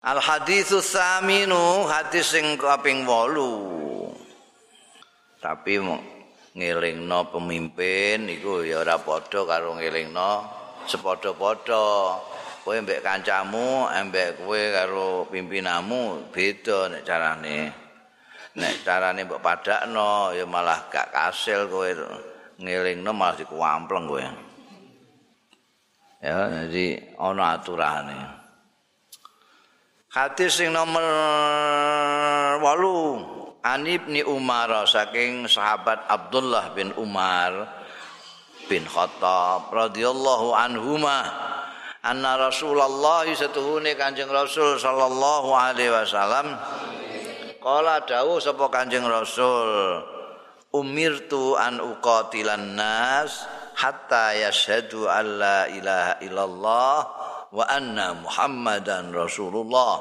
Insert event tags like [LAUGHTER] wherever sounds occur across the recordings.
Al haditsus saminu hadis sing kaping 8. Tapi ngelingno pemimpin iku ya ora padha karo ngelingno sepadha-padha. Kowe mbek kancamu, mbek kowe karo pimpinamu beda nek carane. Nek carane mbok padakno ya malah gak kasil kowe ngelingno malah dikuampleng kowe. Ya, jadi ana aturane. Hadis sing nomor 8 An Ibni Umar saking sahabat Abdullah bin Umar bin Khattab radhiyallahu anhuma anna Rasulullah satuhune Kanjeng Rasul sallallahu alaihi wasallam kala dawuh sapa Kanjeng Rasul umirtu an uqatilan nas hatta yashhadu alla ilaha illallah wa anna Muhammadan Rasulullah.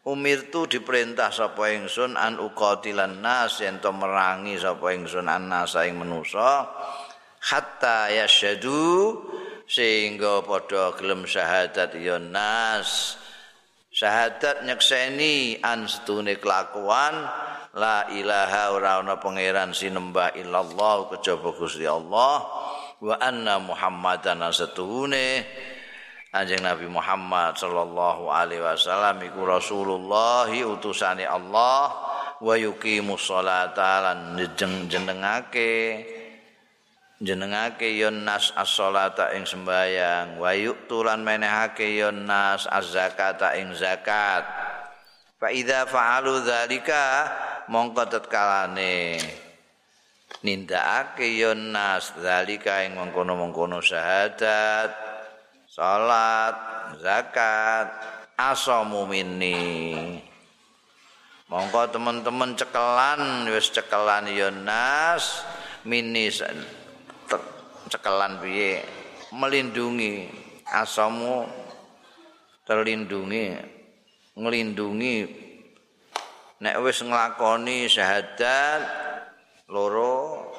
Umirtu diperintah sapa ingsun an uqatilan nas yen to merangi sapa ingsun annas ing manusa hatta yasyadu sehingga padha gelem syahadat ya nas syahadat nyekseni an setune kelakuan la ilaha ora ana pangeran sinembah illallah kejaba Gusti Allah wa anna muhammadan setuhune Anjing Nabi Muhammad sallallahu alaihi wasallam iku Rasulullah utusane Allah wa yuqimu sholata lan jenengake jenengake yon nas as-sholata ing sembayang wa yu'tulan menehake yon nas az-zakata ing zakat. Fa idza fa'alu dzalika mongko tetkalane nindakake yon nas dzalika ing mengkono-mengkono syahadat salat, zakat, asamu minni. Monggo teman-teman cekelan wis cekelan ya nas. Minni cekelan piye? Melindungi asamu terlindungi ngelindungi. Nek wis nglakoni syahadat loro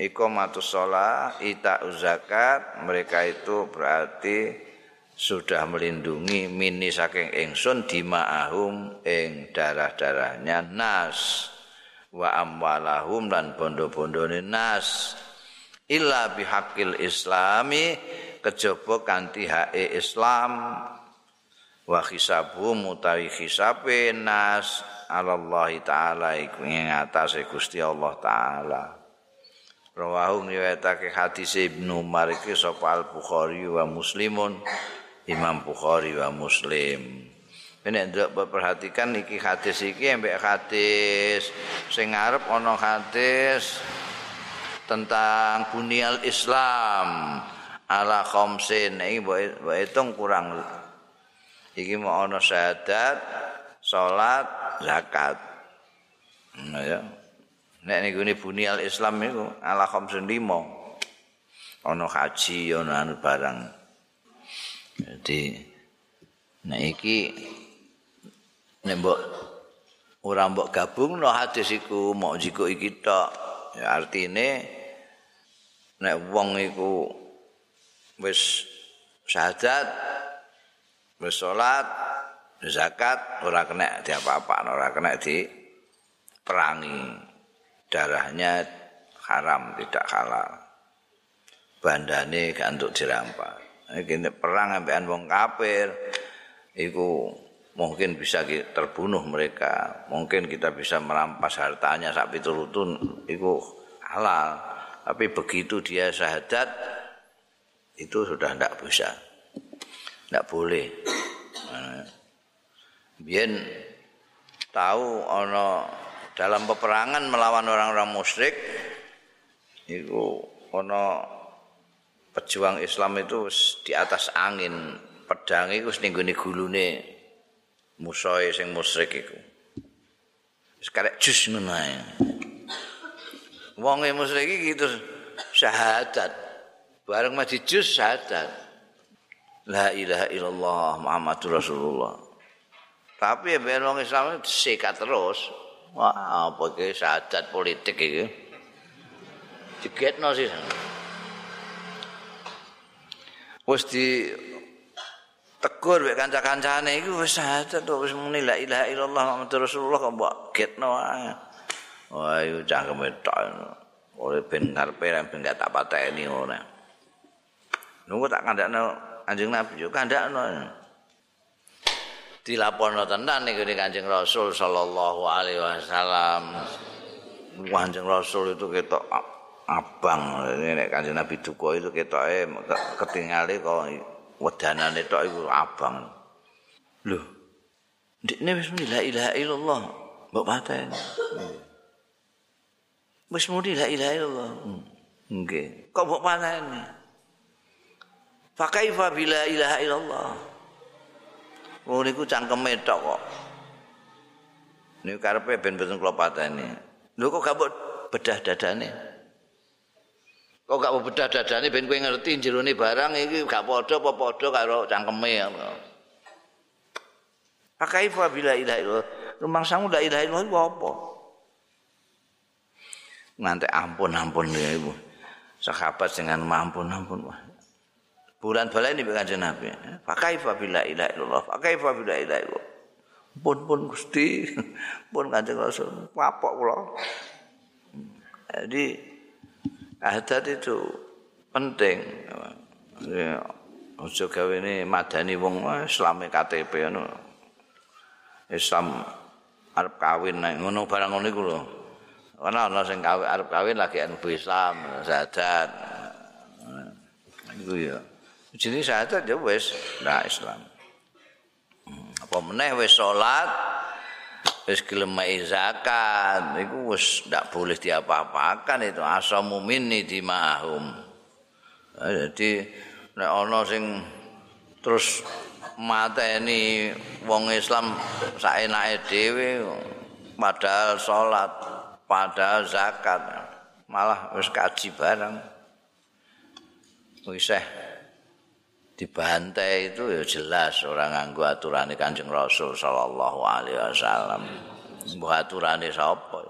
ikomatus sholat, ita zakat, mereka itu berarti sudah melindungi mini saking ingsun dima'ahum ing darah-darahnya nas. Wa amwalahum dan bondo-bondone nas. Illa bihaqil islami kejaba kanthi hae Islam. Wa khisabu mutawi khisabe nas. Allah taala ing atase Gusti Allah taala Rawahu riwayatake hadis Ibnu Umar iki sapa Al Bukhari wa Muslimun Imam Bukhari wa Muslim. Nek ndak perhatikan iki hadis iki ambek hadis sing ngarep ana hadis tentang bunyal Islam ala khamsin iki mbok hitung kurang iki mau ana syahadat, salat, zakat. Nah, ya. Nek niku ne bunyal Islam niku ala khamsun lima? Ana haji ana anu barang. Jadi nek iki nek mbok ora mbok gabung no hadis iku mau jiko iki tok. Ya artine nek wong iku wis syahadat wis salat zakat ora kena diapa-apa ora kena di perangi darahnya haram tidak halal. Bandane gak untuk dirampas ini perang sampai wong kafir itu mungkin bisa terbunuh mereka mungkin kita bisa merampas hartanya sapi turutun itu halal. Tapi begitu dia syahadat itu sudah tidak bisa. Tidak boleh. Biar tahu ono dalam peperangan melawan orang-orang musyrik itu ono pejuang Islam itu di atas angin. Pedang itu ning gulune musuhe sing musyrik iku. Wis karek jus ngono ae. Wong musyrik iki gitu syahadat. Bareng mati jus syahadat. La ilaha illallah muhammadur rasulullah. Tapi ya wong Islam sikat terus Wah, apa iki syahadat politik iki? Digetno sih. Wis di tegur wek kanca-kancane iku wis syahadat to wis muni la ilaha illallah Muhammadur Rasulullah kok mbok getno ae. Iku cangkeme tok. Ora ben karepe ben gak tak pateni ora. Nunggu tak kandakno Kanjeng Nabi yo kandakno. Dilaporno tenan niku Kanjeng Rasul sallallahu alaihi wasallam. Kanjeng Rasul itu ketok abang nek Kanjeng Nabi duka itu ketoke ketingale kok wedanane tok iku abang. Lho. Ndekne wis la ilaha illallah. Mbok pateni. Wis muni la ilaha illallah. Nggih. Kok mbok pateni? Fa kaifa bila ilaha illallah. Oh niku cangkeme tok kok. Niku karepe ben boten kula pateni. Lho kok gak bedah dadane? Kok gak bedah dadane ben kowe ngerti jerone barang iki gak padha apa padha karo cangkeme ngono. Pakaifa bila ilaha illallah. Rumangsamu la ilaha illallah apa? Nganti ampun ampun ya ibu. Sahabat dengan ampun ampun. Bulan balai ini kanjeng Nabi. Pakaifa bila ilaha illallah. Pakaifa bila ilaha illallah. Pun pun Gusti, [LAUGHS] pun kanjeng Rasul. Papok kula. Jadi adat itu penting. Ojo gawe ini madani wong Islame KTP ngono. Islam arep kawin nek ngono barang ngono iku lho. Ana ana sing kawin arep kawin lagi anu Islam, sadat. Iku ya. Jadi sadat ya wis nah Islam. Apa meneh wis salat wis gelem zakat iku wis ndak boleh diapa-apakan itu asamu minni di mahum. Jadi nek ana sing terus mateni wong Islam saenake dhewe padahal salat, padahal zakat, malah wis kaji bareng. Wis dibantai itu ya jelas orang nganggo aturane Kanjeng Rasul sallallahu alaihi wasallam. Mbah aturane sapa?